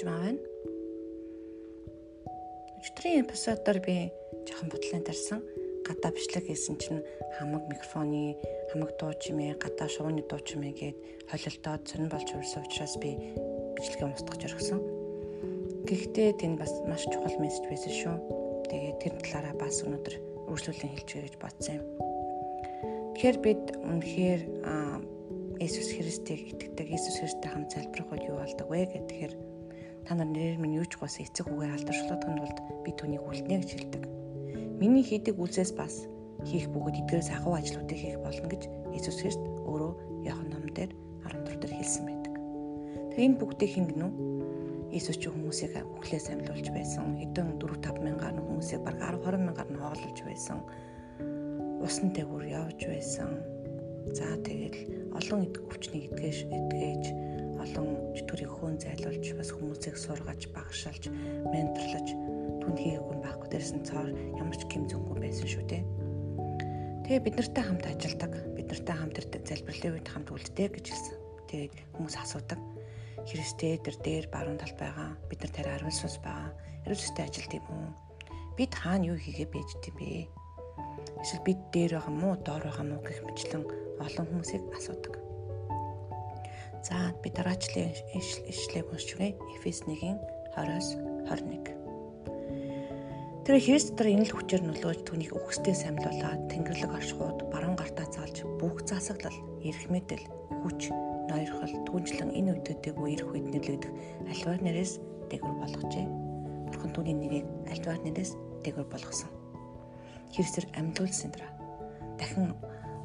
Маа байна. Өчигдрийн эпизодоор би жоохон бодлын тарсан гадаа бичлэг хийсэн чинь хамаг микрофоны хамаг дуу чимээ гадаа шууны дуу чимээ гээд холилдоод сонир болж өрсөн учраас би бичлэгээ устгаж орхисон. Гэхдээ тэнд бас маш чухал мессеж байсан шүү. Тэгээд тэр талаараа бас өнөөдөр үргэлжлүүлэн хэлчихье гэж бодсон юм. Тэгэхээр бид үнэхээр Иесус Христийг итгэдэг, Иесус Христтэй хамт залбирах үед юу болдог вэ гэхээр та нар нэрээр минь юу ч гоос эцэг үгээр алдаршуулгын тулд би түүнийг үлднэ гэж хэлдэг. Миний хийдэг үйлсээс бас хийх бүгд эдгээрээс агуу ажлуудыг хийх болно гэж Иесус Христ өөрөө Иохан ном дээр 14 дээр хэлсэн байдаг. Тэгээ энэ бүгдийг хин гэнэ үү? Иесус ч хүмүүсийг үхлээс амьлуулж байсан. Хэдэн 4 5 мянгаар хүмүүсийг баг 10 20 мянгаар нь хооллож байсан. Усан дээгүүр явж байсан. За тэгэл олон өвчнийг эдгэж эдгэж олон чөтгөрийг хөөн зайлуулж бас хүмүүсийг сургаж багшаалж менторлож түн хийгээгүй байхгүй дээрсэн цоор ямар ч гэм зөнгөө байсан шүү дээ. Тэгээ бид нартай хамт ажилладаг. Бид нартай хамт залбирлын үед хамт үлддэг гэж хэлсэн. Тэгээд хүмүүс асуудаг. Христээ дээр дээр баруун талд байгаа. Бид нар тарай арван сус байгаа. Ерөөсөө ажилт юм уу? Бид хаана юу хийгээ байж дим бэ? Эсвэл бид дээр байгаа мó, доор байгаа мó гэх мэтлэн олон хүмүүсийг асуудаг. За би дараачлын ишлэгийг уншиж өгье. Эфес 1-ийн 20-оос 21. Тэр Христ дотор энэ л хүчээр нөлөөж түүнийг өгсдөө самлуулаад Тэнгэрлэг оршихуд баруун гартаа заалж бүх засаглал, эрх мэдэл, хүч, ноёрхол, түнжлэн энэ үедэдэг үерх үед нөлөөлөх альвар нэрээс дээгүр болгожээ. Бурхан түүний нэрийг альвар нэрээс дээгүр болгосон. Христээр амьдуулсан дараа дахин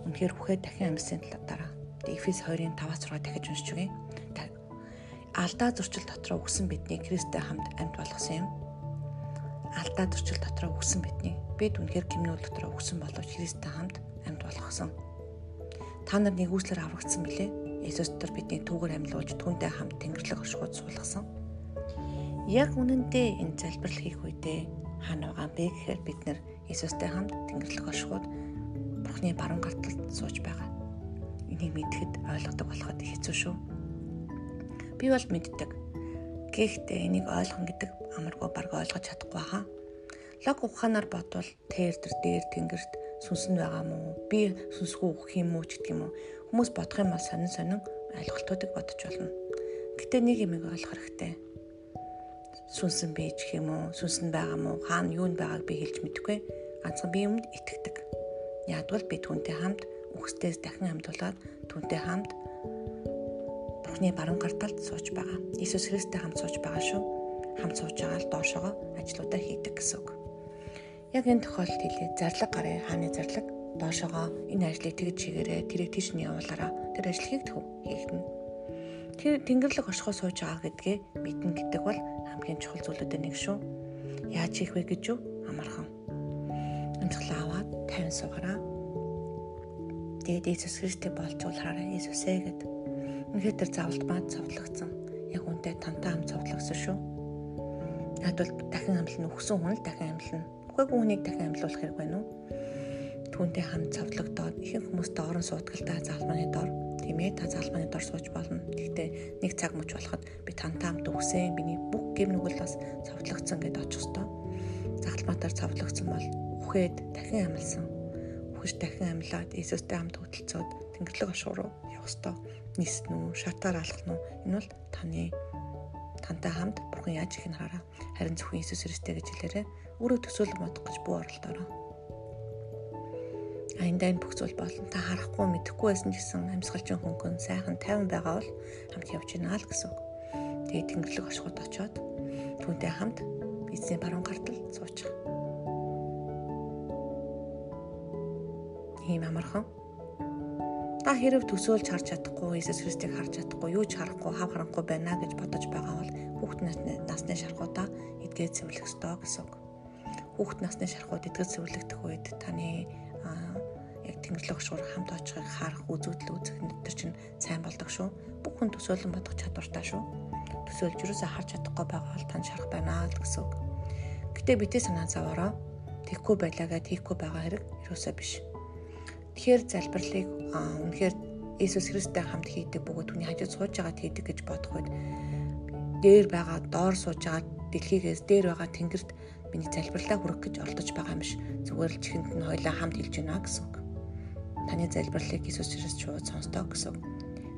Үнэхээр бүхээ дахин амьсан дараа Эфес 2-ын 5-6 дахиж уншиж өгье. Алдаа зурчил дотроо өгсөн бидний Христтэй хамт амьд болгосон юм. Алдаа зурчил дотроо өгсөн бидний бид үнэхээр гимнүүл дотроо өгсөн боловч Христтэй хамт амьд болгосон. Та нар нэгүслэр аврагдсан билээ. Есүс дотор бидний түүгээр амьлуулж түүнтэй хамт Тэнгэрлэг оршихуйд суулгасан. Яг үнэндээ энэ залбирлыг хийх үедээ хаана байгаа бэ гэхээр бид нар Есүстэй хамт Тэнгэрлэг оршихуйд Бурхны баруун гарталд сууж байгаа. Энийг мэдхэд ойлгодог болоход хэцүү шүү. Би бол мэддэг. Гэхдээ энийг ойлгох гэдэг амаргүй баг ойлгож чадахгүй хаа. Лог ухаанаар бодвол тэр тэр дээр тэнгэрт сүнсэн байгаа мó би сүнсгүй өгөх юм уу ч гэдэг юм уу хүмүүс бодох юм бол сонин сонин ойлголтуудыг бодож болно. Гэтэ нэг юм ойлгох хэрэгтэй. Сүнсэн байж гэх юм уу сүнсэн байгаа мó хаана юу нь байгааг би хэлж мэдэхгүй ганцхан би юмд итгэдэг. Ягдвал би түүнтэй хамт үхсдээс дахин амьдуулаад түүнтэй хамт Бурхны баруун гарталд сууж байгаа. Иесус Христтэй хамт сууж байгаа шүү. Хамт сууж байгаа л доошогоо ажлуудаа хийдэг гэсэн үг. Яг энэ тохиолдолд хэлээ зарлаг гарыг хааны зарлаг доошогоо энэ ажлыг тэгж чигээрээ тэрийг тийш нь явуулаараа тэр ажлыг төв хийгдэнэ. Тэр тэнгэрлэг оршихоо сууж байгаа гэдгээ мэднэ гэдэг бол хамгийн чухал зүйлүүдээ нэг шүү. Яаж хийх вэ гэж юу амархан. Амжилтлаа аваад 50 суугараа. Тэгээд Иесус Христийг болжуулахаараа Иесусээ гэд. Үнэхээр тэр завлт маад цовдлогдсон. Яг үнтэй тантай хам цовдлогдсон шүү. Надад дахин амлна өгсөн хүн л дахин амлна. Үхээгүй хүнийг дахин амлуулах хэрэг байна уу? Түүнтэй хамт цовдлогдоод ихэнх хүмүүс доорн суудгалтай залманы дор тийм ээ та залманы дор сууж болно. Гэхдээ нэг цаг мөч болоход би тантай хамт өгсөн. Миний бүх гэм нүгэл бас цовдлогдсон гэдээ очих ёстой. Загалмаатаар цовдлогдсон бол үхээд дахин амилсан. Үхэж дахин амилаад Иесустэй хамт хөтөлцөөд Тэнгэрлэг ашуу руу явах ёстой. Ниснэ үү, шатаар алах нь энэ бол таны тантай хамт Бурхан яаж их нь хараа. Харин зөвхөн Иесус Христтэй гэж хэлээрээ өөрөө төсөөлөн бодох гэж бүү оролдоорой. Аяндаа энэ бүх зүйл болно. Та харахгүй мэдэхгүй байсан гэсэн амьсгалчин хөнгөн сайхан 50 байгаа бол хамт явж гинэ л гэсэн үг. Тэгээд Тэнгэрлэг ашгууд очоод түүнтэй хамт эзний баруун гартал суучих. Ийм амархан. Та хэрэг төсөөлж харж чадахгүй, Иесус Христийг харж чадахгүй, юу ч харахгүй, хав харанхгүй байна гэж бодож байгаа бол хүүхд насны шархуудаа эдгээд цэвэрлэх ёстой гэсэн үг. Хүүхд насны шархууд эдгээд цэвэрлэгдэх үед таны яг тэнгэрлэг шуur хамт очихыг харах үзэгдэл үзэх нэтэр чинь сайн болдог шүү. Бүх хүн төсөөлөн бодох чадвартай шүү. Төсөөлж юусаа харж чадахгүй байгаа бол тань шарах байна гэсэн үг. Гэтэ битээ санаа зовоороо тэгхгүй байлаагаа тэгхгүй байгаа хэрэг юусаа биш Тэгэхээр залбирлыг үнэхээр Иесус Христтэй хамт хийдэг бөгөөд түүний хажууд сууж байгаад хийдэг гэж бодох үед дээр байгаа доор сууж байгаа дэлхийгээс дээр байгаа тэнгэрт миний залбирлаа хүргэх гэж оролдож байгаа юм биш. Зүгээр л чихэнд нь хоёлаа хамт хэлж байна гэсэн үг. Таны залбирлыг Иесус Христ шууд сонсдоо гэсэн үг.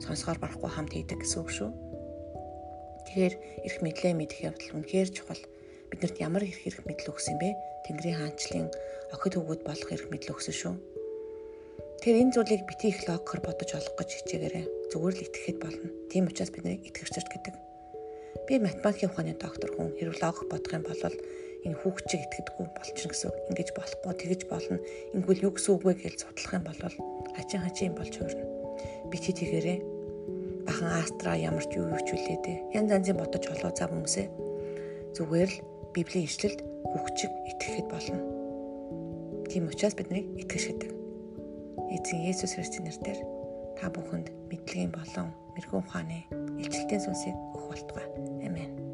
Сонсгоор барахгүй хамт хийдэг гэсэн үг шүү. Тэгэхээр эрх мэдлээ мэдэх явдал үнэхээр чухал. Биднэрт ямар эрх эрх мэдэл өгсөн бэ? Тэнгэрийн хаанчлалын охид хөвгүүд болох эрх мэдэл өгсөн шүү. Тэгэхээр энэ зүйлийг бити их логкор бодож олох гэж хичээгээрэй. Зүгээр л итгэхэд болно. Тийм учраас бид нарыг итгэгчч гэдэг. Би математикийн ухааны доктор хүн хэрв логик бодох юм бол энэ хүүхчиг итгэдэггүй болчихно гэсэн. Ингиж болохгүй тэгэж болно. Ингүүл юу гэсэн үг вэ гэж судлах юм бол хачин хачин болж хуурна. Бити тэгээрээ бахан астра ямар ч юу дээ. Янз янзын бодож олоо зав хүмүүсээ. Зүгээр л Библийн ишлэлд хүүхчиг итгэхэд болно. Тийм учраас бид нарыг итгэж гэдэг. Эзэн Есүс Христосийн нэрээр та бүхэнд мэдлэгийн болон мэрэгэн ухааны илчлэлтийн сүнсийг өгөх болтугай. Амен.